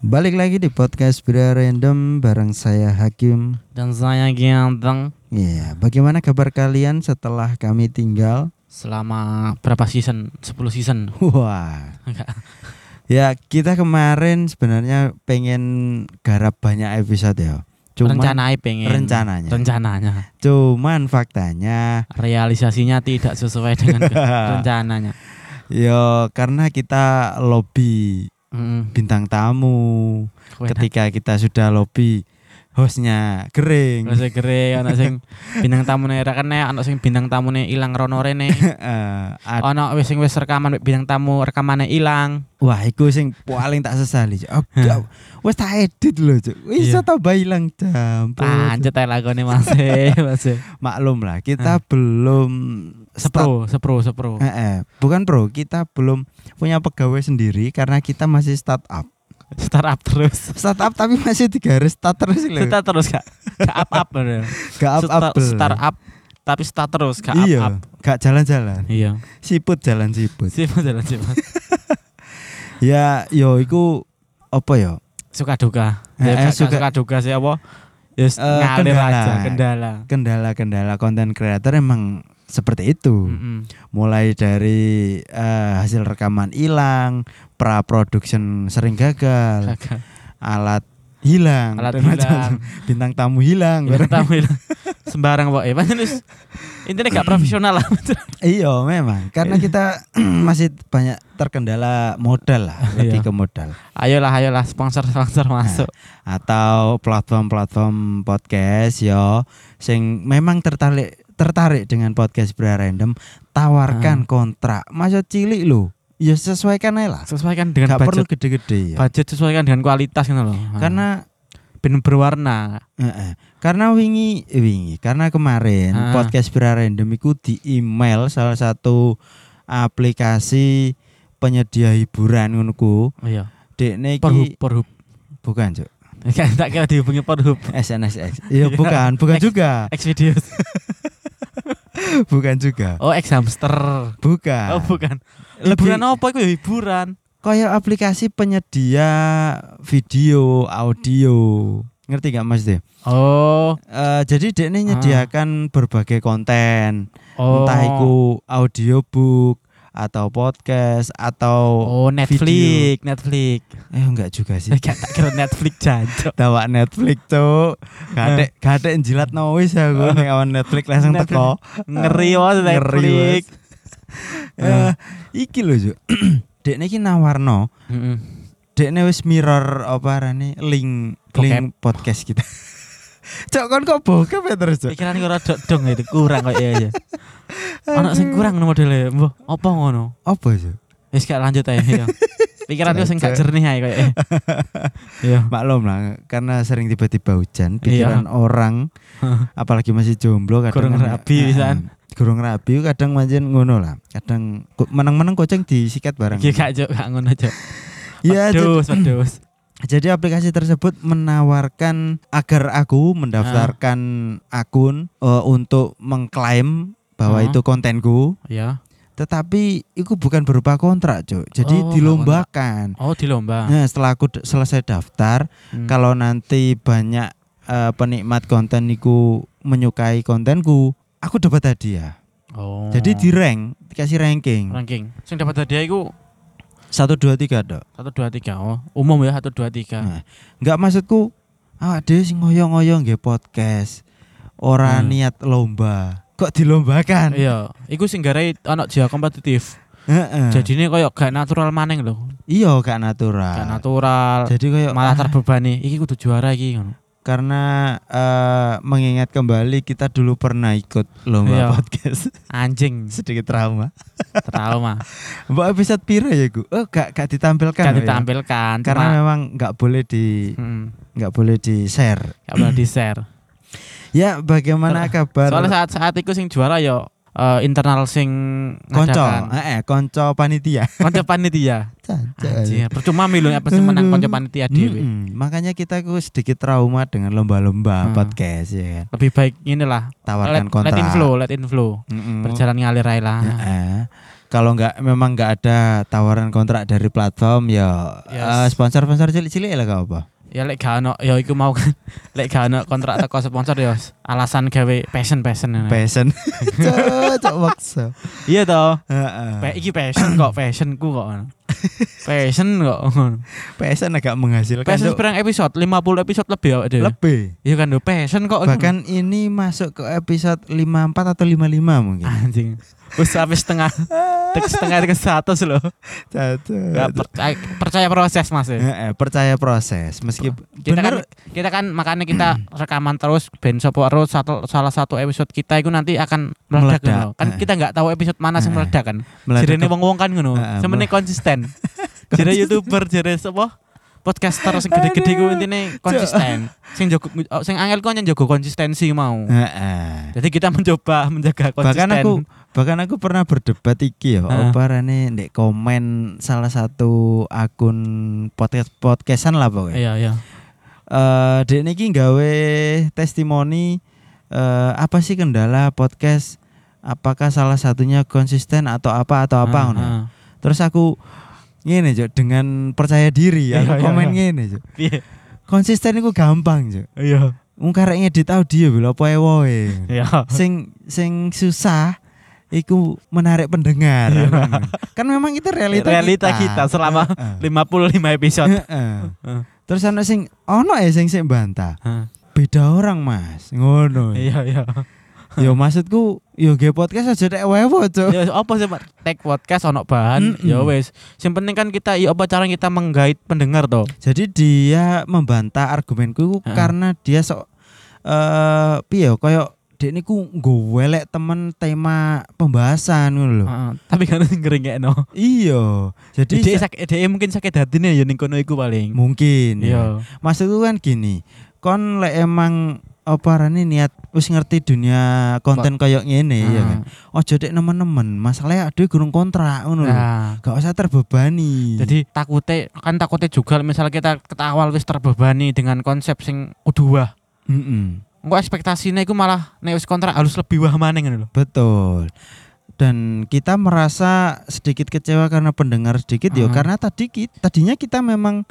Balik lagi di podcast Bira Random bareng saya Hakim. Dan saya ganteng Iya, bagaimana kabar kalian setelah kami tinggal? selama berapa season? 10 season. Wah. Enggak. Ya, kita kemarin sebenarnya pengen garap banyak episode ya. Cuman Rencananya pengen. rencananya. Rencananya. Cuman faktanya Realisasinya tidak sesuai dengan rencananya. ya karena kita lobby Mm. bintang tamu. Ketika Ketika kita sudah lobby hostnya kering. Masih gere ana sing bintang tamune ra kene, ana sing bintang tamune ilang rono rene. Eh, ad- Ana wis sing wis rekaman bintang tamu rekamane ilang. Wah, iku sing paling tak sesali. Oh, wis tak edit lho, Cuk. Iya. tambah ilang jam. Pancet ae lagone masih, masih. Maklum lah, kita belum Sepro, sepro, sepro. Eh, eh, bukan bro, kita belum punya pegawai sendiri karena kita masih startup. Startup terus. Startup tapi masih di garis start terus lho. Kita terus gak gak up up bener. Gak up up. Start- Startup tapi start terus gak up up. Iya, gak jalan-jalan. Iya. Siput jalan siput. Sip jalan sip. Ya, yo iku apa ya? Suka duka. Eh, Ya, eh, suka- suka duka sih apa? Ya yes, ngalir kendala. aja kendala. Kendala-kendala konten kreator emang seperti itu. Mm-mm. mulai dari eh, hasil rekaman hilang, pra production sering gagal, Gagal. alat hilang, Alat hilang. bintang tamu hilang. Ya, tamu hilang. Sembarang kok. Eh, wis intinya gak profesional lah. iya, memang karena kita masih banyak terkendala modal lah, lebih Iya. ke modal ayolah, ayolah sponsor-sponsor masuk. atau platform-platform podcast yo sing memang tertarik tertarik dengan podcast Bra Random tawarkan kontrak masa cilik lo ya sesuaikan aja lah Sesuaikan dengan gak perlu budget. gede-gede ya Budget sesuaikan dengan kualitas gitu loh. karena ben berwarna. Heeh. Karena wingi eh, wingi karena kemarin Ah. podcast Bira Random iku di email salah satu aplikasi penyedia hiburan ngono ku. Iya. Dekne Perhub, iki perhub. bukan, Cuk. Kan tak kira dihubungi perhub. SNSX. Iya, bukan, bukan X- juga. X videos. Bukan juga. Oh, X hamster. Bukan. Oh, bukan. Lebih- Hiburan apa itu ya hiburan? Kayak aplikasi penyedia video, audio. Ngerti gak Mas De? Oh, Eh, jadi Dekne nyediakan berbagai konten. oh. entah itu audiobook atau podcast atau Oh, Netflix, Netflix. eh enggak juga sih Gak tak kira Netflix jancok. tawa Netflix tuh gadek gadek jilat nois aku ning awan Netflix langsung teko Ngeri was Ngeri, Netflix. Eh, iki lho Juk dekne iki nawarno Heeh. dekne wis mirror apa arane link Bokep. link podcast kita Cok kon kok bokep ya terus Cok Pikiran gue rada dong itu kurang kok ya aja. Anak sing kurang no modelnya, mbah apa ngono? apa Cok Wis gak lanjut aja ya. Pikiran gue sing gak jernih aja kayak. Iya. maklum lah karena sering tiba-tiba hujan Iya. pikiran orang apalagi masih jomblo kadang Kurang kan- rabi Eh, pisan. Kurang rabi kadang manjen ngono lah kadang menang-menang kucing disikat bareng Iki gak jok gak ngono jok. Iya, pedus. jadi aplikasi tersebut menawarkan agar aku mendaftarkan akun eh, untuk mengklaim bahwa Ah. itu kontenku Iya. tetapi itu bukan berupa kontrak Cuk. jadi Oh, dilombakan Oh, di lomba. nah setelah aku selesai daftar Hmm. kalau nanti banyak eh, penikmat konten niku menyukai kontenku aku dapat hadiah Oh. jadi di rank dikasih ranking ranking. Sing dapat hadiah iku satu dua tiga dok 1 2 3. Oh, umum ya 1 2 3. Nah, nggak maksudku ah deh sing ngoyo-ngoyo nggih podcast ora Hmm. niat lomba kok dilombakan Iya, iku sing garai anak jia kompetitif. Heeh. Jadi ini koyo gak natural maneng lho. iya gak natural Gak natural. jadi kayak malah ah, terbebani. Iki kudu juara iki ngono. Karena eh, mengingat kembali kita dulu pernah ikut lomba Iya. podcast Anjing, sedikit trauma trauma. mbak episode piro ya gu oh gak gak ditampilkan Gak ya? ditampilkan. karena cuma- memang nggak boleh di Hmm, nggak boleh di share gak boleh di share. ya bagaimana kabar Soalnya saat saat iku sing juara yo eh, internal sing konco eh, eh konco panitia Konco panitia. Anjir, percuma milu apa sih menang konco panitia dhewe. Mm-mm. makanya kita ku sedikit trauma dengan lomba-lomba Hmm. podcast ya kan Lebih baik inilah tawarkan let, kontrak let in flow, let in flow. Mm-mm. Berjalan ngalir aja lah. Heeh. kalau nggak memang nggak ada tawaran kontrak dari platform ya Yes. eh, sponsor-sponsor cilik-cilik lah gak apa. Ya lek gak ono ya iku mau kan. Lek gak ono kontrak teko sponsor ya alasan gawe passion-passion. ngono. Passion. Cocok maksa. Iya toh. Heeh. Iki passion kok passionku kok. Passion kok. Passion agak menghasilkan. Passion Cuk. berang episode 50 episode lebih awak lebih. Iya kan lho passion kok. Bahkan ini masuk ke episode 54 atau 55 mungkin. anjing. Wis sampai setengah setengah ke satu loh. Cocok. Gak percaya, percaya proses Mas. ya. Heeh, percaya proses meski Kita bener kan kita kan makanya kita rekaman terus ben sopo terus satu salah satu episode kita itu nanti akan meledak, Meledak. Kan Heeh. kita nggak tahu episode mana sing meledak kan. meledak Jirene wong-wong kan ngono. Semene konsisten. Jire YouTuber jire sapa? Podcaster sing gede-gede ku intine konsisten. Sing jogo sing angel ku njogo konsistensi mau. Heeh. Jadi kita mencoba menjaga konsisten. Bahkan aku bahkan aku pernah berdebat iki ya, Heeh. apa rene ndek komen salah satu akun podcast podcastan lah pokoknya. Iya, iya. Eh dek niki gawe testimoni eh apa sih kendala podcast apakah salah satunya konsisten atau apa atau apa ah. Terus aku ngene Cuk, dengan percaya diri aku iya, komen iya. ngene Cuk. Piye? Konsisten itu gampang Cuk. Iya. Wong karek ngedit audio lho apa woe. Iya. Sing sing susah iku menarik pendengar. Iya. kan memang itu realita, Realita kita selama Heeh. 55 episode. Heeh. Heeh. Terus ana sing ono ya sing sing bantah. Beda orang, Mas. Ngono. Iya, iya. Yo maksudku yo ge podcast aja nek wewo, Cuk. Ya apa sih Pak? Take podcast ono bahan, Mm-mm. ya wes. Yang penting kan kita ya apa cara kita menggait pendengar toh. Jadi dia membantah argumenku Heeh. karena dia sok eh piye yo koyo dek niku golek temen tema pembahasan ngono lho. Heeh. Tapi kan sing ngeringekno. Iya. Jadi Jadi sa- sakit dia mungkin sakit hatine ya ning kono iku paling. mungkin ya. Iya. Maksudku kan gini, kon lek emang apa rane niat wis ngerti dunia konten koyo ngene ya kan. Ojo dek nemen-nemen, masalahnya aduh gurung kontrak ngono. Nah, Gak usah terbebani. jadi takutnya kan takutnya juga misalnya kita kita awal wis terbebani dengan konsep sing udah wah. Mm-mm. Engko ekspektasinya iku malah nek wis kontrak harus lebih wah maneh ngono lho. betul. Dan kita merasa sedikit kecewa karena pendengar sedikit ya Ah. karena tadi kita, tadinya kita memang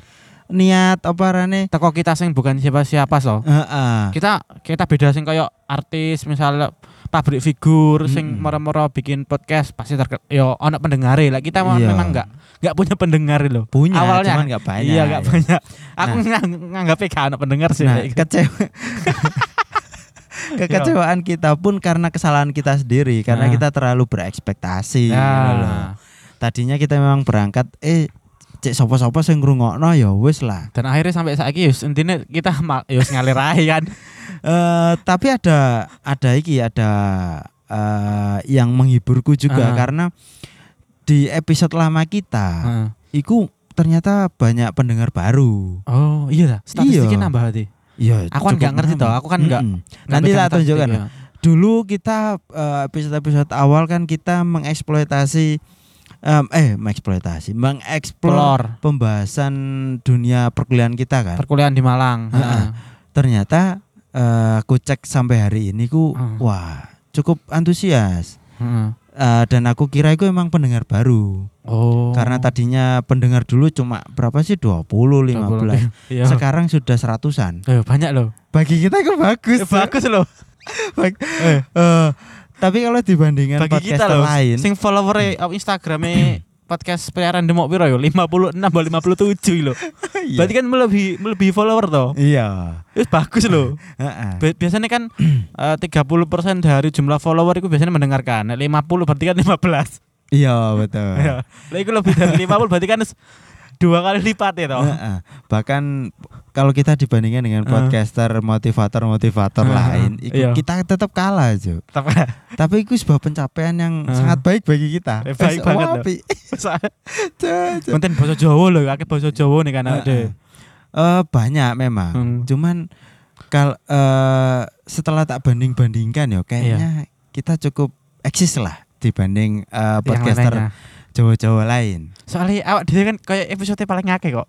niat apa rane Teko kita sing bukan siapa-siapa so. Heeh. Kita kita beda sing kayak artis misalnya pabrik figur sing Mm-mm. moro-moro bikin podcast pasti terke yo ono pendengare lah kita Iya. memang enggak enggak punya pendengar loh punya Awalnya- cuman nggak banyak. iya enggak ya. banyak aku ngang nganggapnya gak ono pendengar sih Nah, Lek. kecewa. Kekecewaan kita pun karena kesalahan kita sendiri karena Nah. kita terlalu berekspektasi gitu loh. nah, Tadinya kita memang berangkat eh cek sopo-sopo sing ngrungokno ya wis lah. dan akhirnya sampai saiki yus intinya kita yus ngalir aja kan Eh tapi ada ada iki ada eh yang menghiburku juga Ah. karena di episode lama kita Heeh. iku ternyata banyak pendengar baru. oh iya lah statistiknya Iya. nambah hati Iya, Aku kan nggak ngerti toh, aku kan nggak- Mm-mm. Nggak Nanti tak tunjukkan. statistik, ya. Dulu kita eh, episode-episode awal kan kita mengeksploitasi em, eh mengeksploitasi, mengeksplor pembahasan dunia perkuliahan kita kan. perkuliahan di Malang. Heeh. Ternyata eh, aku cek sampai hari ini ku Hmm. wah cukup antusias. Heeh. Eh, dan aku kira itu emang pendengar baru. oh Karena tadinya pendengar dulu cuma berapa sih 20, 15. iya Sekarang sudah seratusan. Eh, banyak loh Bagi kita itu bagus. Eh, bagus loh Bag- eh, tapi kalau dibandingkan bagi kita podcaster loh lain, sing follower up Instagramnya podcast peliharaan demok piro yo 56 atau 57 loh Iya. berarti kan melebihi melebihi follower toh iya. itu bagus Heeh. Bi- biasanya kan eh, 30% dari jumlah follower itu biasanya mendengarkan Nek 50 berarti kan 15 Iya betul. ya lah itu lebih dari 50 berarti kan dua kali lipat ya toh Heeh. Bahkan kalau kita dibandingkan dengan podcaster motivator-motivator Eh, lain, eh, iku iya. kita tetap kalah aja. Tapi Tapi itu sebuah pencapaian yang Eh. sangat baik bagi kita. Eh, baik Wes, banget loh. konten bahasa Jawa loh kakek bahasa Jawa nih kan Heeh. ada Eh, banyak memang. Hmm. Cuman kal eh, setelah tak banding-bandingkan ya kayaknya kita cukup eksis lah dibanding yang podcaster. Jawa-Jawa lain. soalnya awak dia kan kayak episode paling ngake kok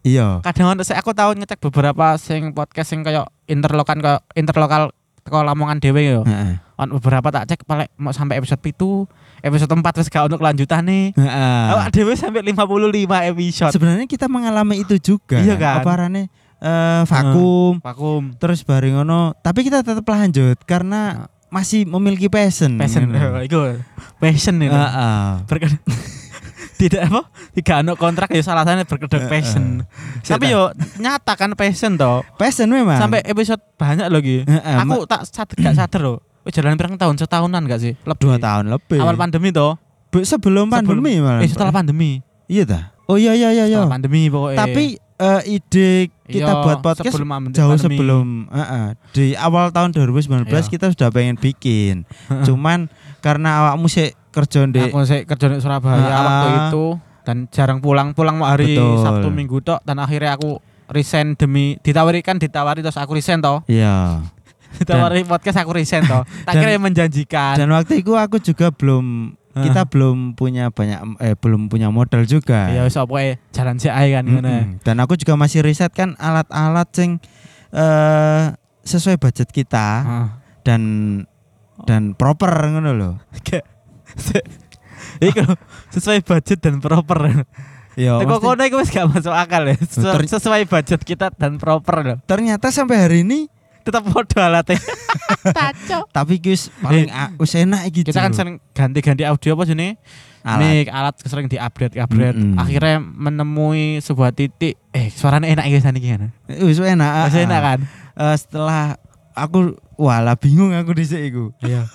Iya. kadang saya aku tahu ngecek beberapa sing podcast sing kayak interlokan kayak interlokal teko Lamongan dhewe yo. Heeh. On beberapa tak cek paling mau sampai episode pitu, episode 4 wis gak ono kelanjutane. Heeh. Awak dhewe sampai 55 episode. Sebenarnya kita mengalami itu juga. Iya kan? Apa arane eh, vakum Vakum. terus bareng ngono, tapi kita tetap lanjut karena masih memiliki passion. Passion. Iku passion itu. Heeh. Berkedok tidak apa tidak ono kontrak ya salah satunya berkedok passion tapi yo nyata kan passion toh passion memang. sampai episode banyak lagi aku tak sadar gak sadar loh jalan pirang tahun setahunan gak sih lebih dua tahun lebih. awal pandemi toh sebelum pandemi malah. eh setelah pandemi Iya dah. Oh iya iya iya iya. setelah pandemi pokoknya Tapi eh, ide kita Iya, buat podcast sebelum jauh pandemi. sebelum Heeh. di awal tahun 2019 Iya. kita sudah pengen bikin. Cuman karena awakmu sih kerja di aku sih kerja di Surabaya Ah. waktu itu dan jarang pulang pulang mau hari Betul. Sabtu Minggu tok dan akhirnya aku resign demi ditawari kan ditawari terus aku resign toh Iya. ditawari podcast aku resign toh tak Dan- kira menjanjikan Dan waktu itu aku juga belum Ah. kita belum punya banyak eh belum punya modal juga. ya wis apa jalan ae kan ngono Mm-mm. Dan aku juga masih riset kan alat-alat sing eh sesuai budget kita Heeh. dan dan proper ngono loh. Iku sesuai budget dan proper. Iya. Teko kono iku wis gak masuk akal ya. Sesu- Ter- Sesuai budget kita dan proper loh. ternyata sampai hari ini Tetap podo alatnya. Taco. tapi guys paling a- wis enak iki. Kita kan sering ganti-ganti audio apa sini? Alat. Mic, alat sering di-upgrade, upgrade. Mm-mm. Akhirnya menemui sebuah titik, eh suaranya enak ya sana gimana? wis enak. Masih ah, enak ah. kan? Eh, setelah aku walah bingung aku dhisik iku. Iya.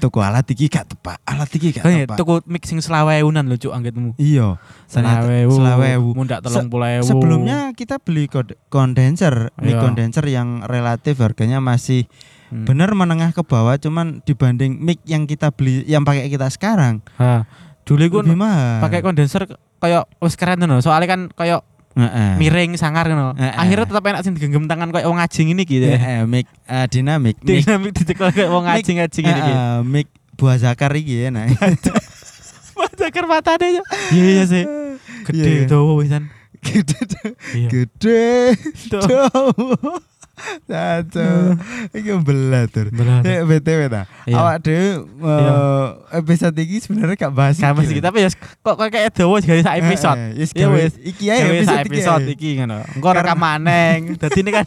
Tuku alat iki gak tepak. Alat iki gak iya, tepak. tuku mixing selaweunan lho cuk anggitmu. Iya. Selawewu. selawewu. Mundak Se- telung puluh Sebelumnya kita beli kondenser, mic Iya. kondenser yang relatif harganya masih Hmm. bener menengah ke bawah cuman dibanding mic yang kita beli yang pakai kita sekarang Ha. Dulu mahal. pakai kondenser kayak wis keren ngono. Soalnya kan kayak Heeh. miring sangar ngono. Akhirnya tetap enak sing digenggam tangan kayak wong ngajing ini gitu. ya. Heeh, mic eh, dinamik Dinamik dicekel kayak wong ngajing-ngajing ini gitu. heeh, mic buah zakar iki ya nah. Cakar matane yo. Iya iya sih. Gede Iya. dawa wisan. gede Iya. gede. Dawa. Caco. Iki belat tur. Bener. Eh BTW ta. Iya. Awak dhewe eh, Iya. episode iki sebenarnya gak bahas iki sih lho. tapi ya kok kayak dawa juga sak episode. Eh, yes, Iya, wis. Iki ae episode, sak episode iki. iki ngono. Engko rekam maneng. Dadi ini kan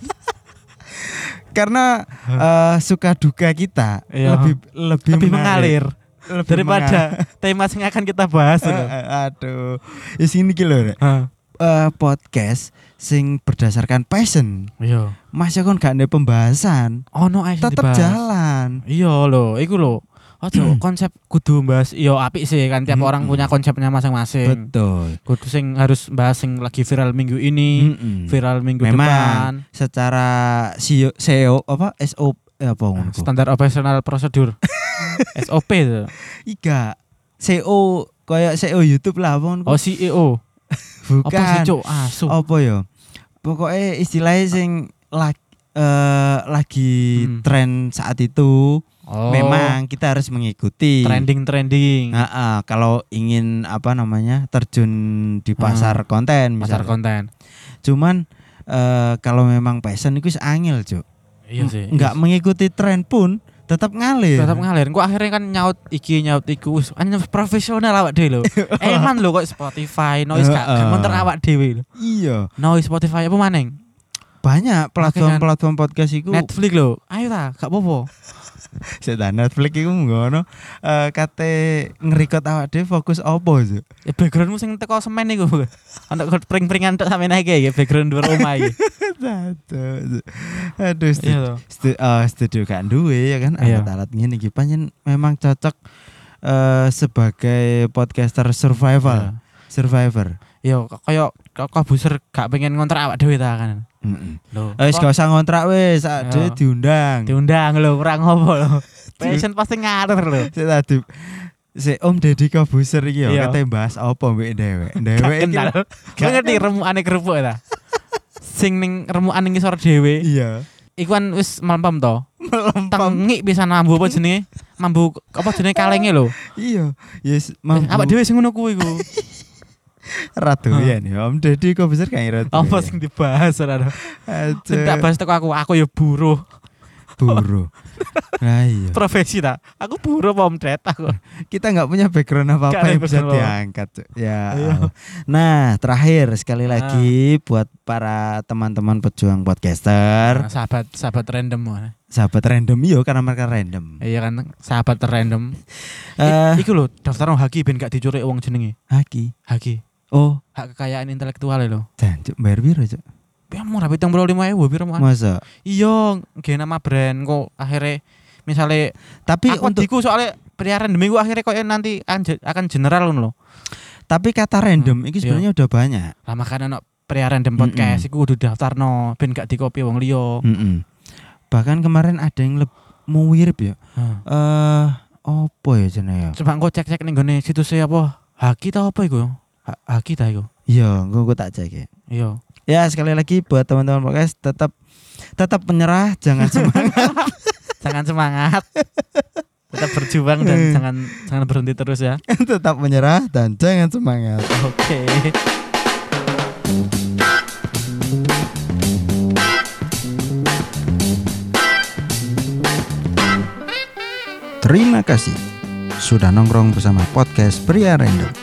Karena eh, suka duka kita Iya. lebih lebih lebih mengalir Lebih daripada tema yang akan kita bahas mengalir. eh, aduh. Ya sini lho, Rek. Hah. Eh, podcast sing berdasarkan passion. Iya. Masih kon gak ada pembahasan, ae sing tetap jalan. Iya loh, iku loh. Ojo konsep kudu bahas iya apik sih kan tiap Mm-mm. orang punya konsepnya masing-masing. Betul. Kudu sing harus bahas sing lagi viral minggu ini, Mm-mm. viral minggu Memang. depan. Secara SEO, SEO apa SO eh, apa ngono? Standar operasional prosedur. SOP itu. Iga SEO kayak SEO YouTube lah apa? Oh CEO. Bukan. Apa sih cuk? Asu. Apa ya? Pokoknya istilahnya sing lag, eh, lagi Hmm. tren saat itu Oh. memang kita harus mengikuti. trending-trending. Nah, ah, kalau ingin apa namanya terjun di pasar konten Hmm. Pasar misalnya. konten. Cuman eh, kalau memang passion itu angel, Cuk. Iya sih. Enggak mengikuti tren pun tetap ngalir. tetap ngalir. Kok akhirnya kan nyaut iki nyaut iku anjir profesional awak dhewe lho. Eman lho kok Spotify noise gak Heeh. gak monter awak dhewe lho. Iya, Noise Spotify apa maneng? banyak platform-platform podcast itu. Netflix lho. Ayo ta, gak apa-apa. Sedan Netflix itu ngono. Eh kate ngerekod awak dhewe fokus opo, Cuk? Ya backgroundmu sing teko semen iku. Kok pring-pringan tok sampe naik ya background dhuwur omah iki. Aduh, Aduh, stu- Iya stu- eh, studio gak duwe ya kan Iya. alat-alat ngene iki pancen memang cocok eh, sebagai podcaster survival, survivor. Yo kaya kok kabuser gak pengen ngontrak awak dhewe ta kan. Heeh. Lho. Wis gak usah ngontrak wis, ade Iya. diundang. diundang lho kurang apa lho. Passion pasti ngalir lho. Sik tadi si Om Deddy Kobuser iki Iya. ya kate bahas apa mbek dhewe. Gak Dhewe iki Kau ngerti remukane kerupuk ta? Sing ning remukan ning ngisor dhewe. Iya. Iku kan wis mampam to. Melempam. Tengik bisa mambu apa jenenge? Mambu apa jenenge kalenge lho. Iya. Yes, mampu. Awak dhewe sing ngono kuwi iku. Ratu ya nih. Om Deddy Kobuser kayak ratu. Apa sing dibahas ora? Sing tak bahas teko aku, aku ya buruh. Buru. Nah iya. Profesi ta. Aku buruh pomdet aku. Kita nggak punya background apa-apa yang bisa diangkat. Ya. Iya. Nah, terakhir sekali Ah. lagi buat para teman-teman pejuang podcaster, Nah, sahabat sahabat random mana? sahabat random yo karena mereka random. Iya kan sahabat random. Eh, Eh, iku lho daftar haki ben gak dicuri wong jenenge. Haki. Haki. Oh, Hak kekayaan intelektual lho. jancuk bayar piro, Cuk? Ya murah 75.000 piro Mas? Masa? Iya, nggih nama brand kok akhirnya misalnya Tapi aku untuk diku soalnya pria random iku akhirnya kok nanti akan, je- akan general lho. tapi kata random Hmm, ini sebenarnya udah banyak. Lah makanya ono pria random podcast iku kudu daftarno ben gak dikopi wong liya. Mm-mm. Bahkan kemarin ada yang lebih muwirip ya. Heeh. Eh, apa ya jenenge ya? Coba engko cek-cek ning gone situsnya apa? Haki ta apa iku? Ha- Haki ta iku? Iya, gue gue tak cek ya. Iya. Ya sekali lagi buat teman-teman podcast tetap tetap menyerah, jangan semangat. Jangan semangat. Tetap berjuang dan jangan jangan berhenti terus ya. tetap menyerah dan jangan semangat. Oke. Terima kasih sudah nongkrong bersama podcast Pria Random.